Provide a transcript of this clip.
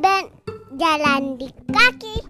dan jalan di kaki.